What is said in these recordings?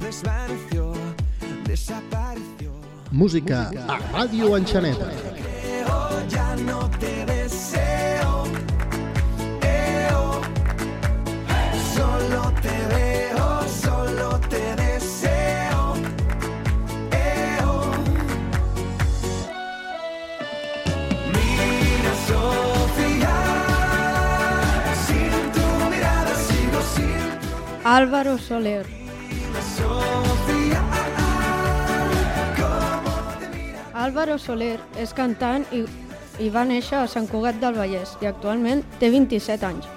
desvaneció, desapareció. Música a Ràdio Enxaneta. Álvaro Soler. Álvaro Soler és cantant i, i va néixer a Sant Cugat del Vallès i actualment té 27 anys.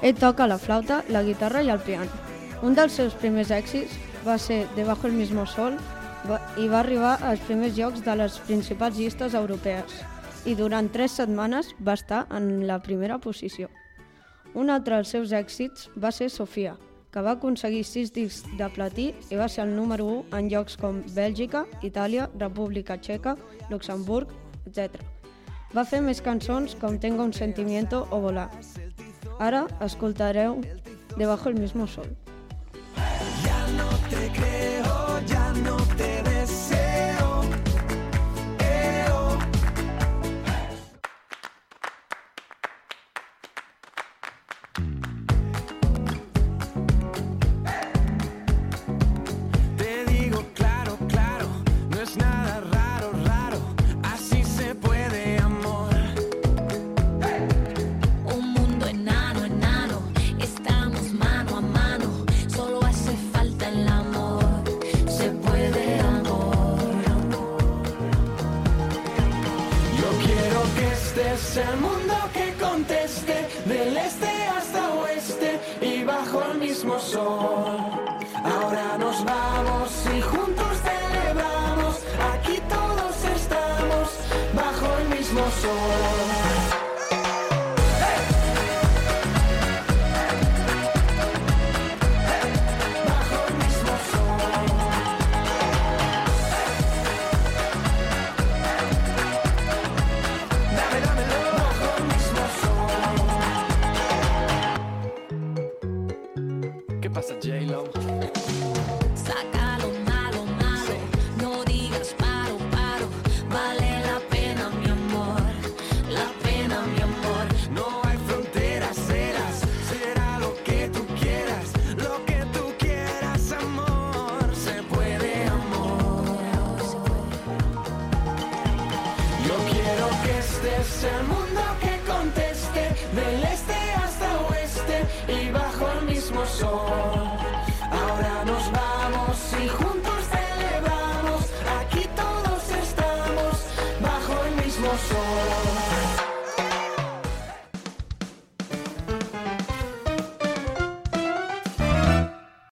Ell toca la flauta, la guitarra i el piano. Un dels seus primers èxits va ser Debajo el mismo sol i va arribar als primers llocs de les principals llistes europees i durant tres setmanes va estar en la primera posició. Un altre dels seus èxits va ser Sofia, que va aconseguir sis discs de platí i va ser el número 1 en llocs com Bèlgica, Itàlia, República Txeca, Luxemburg, etc. Va fer més cançons com Tengo un sentimiento o Volar. Ara escoltareu Debajo el mismo sol. te creo, ya no te este sea el mundo que conteste, del este hasta oeste y bajo el mismo sol. Ahora nos vamos y juntos celebramos, aquí todos estamos bajo el mismo sol. Pasa, J-Lo? Saca lo malo, malo, no digas paro, paro, vale la pena mi amor, la pena mi amor. No hay fronteras, serás, será lo que tú quieras, lo que tú quieras, amor, se puede, amor. Yo quiero que sea el mundo que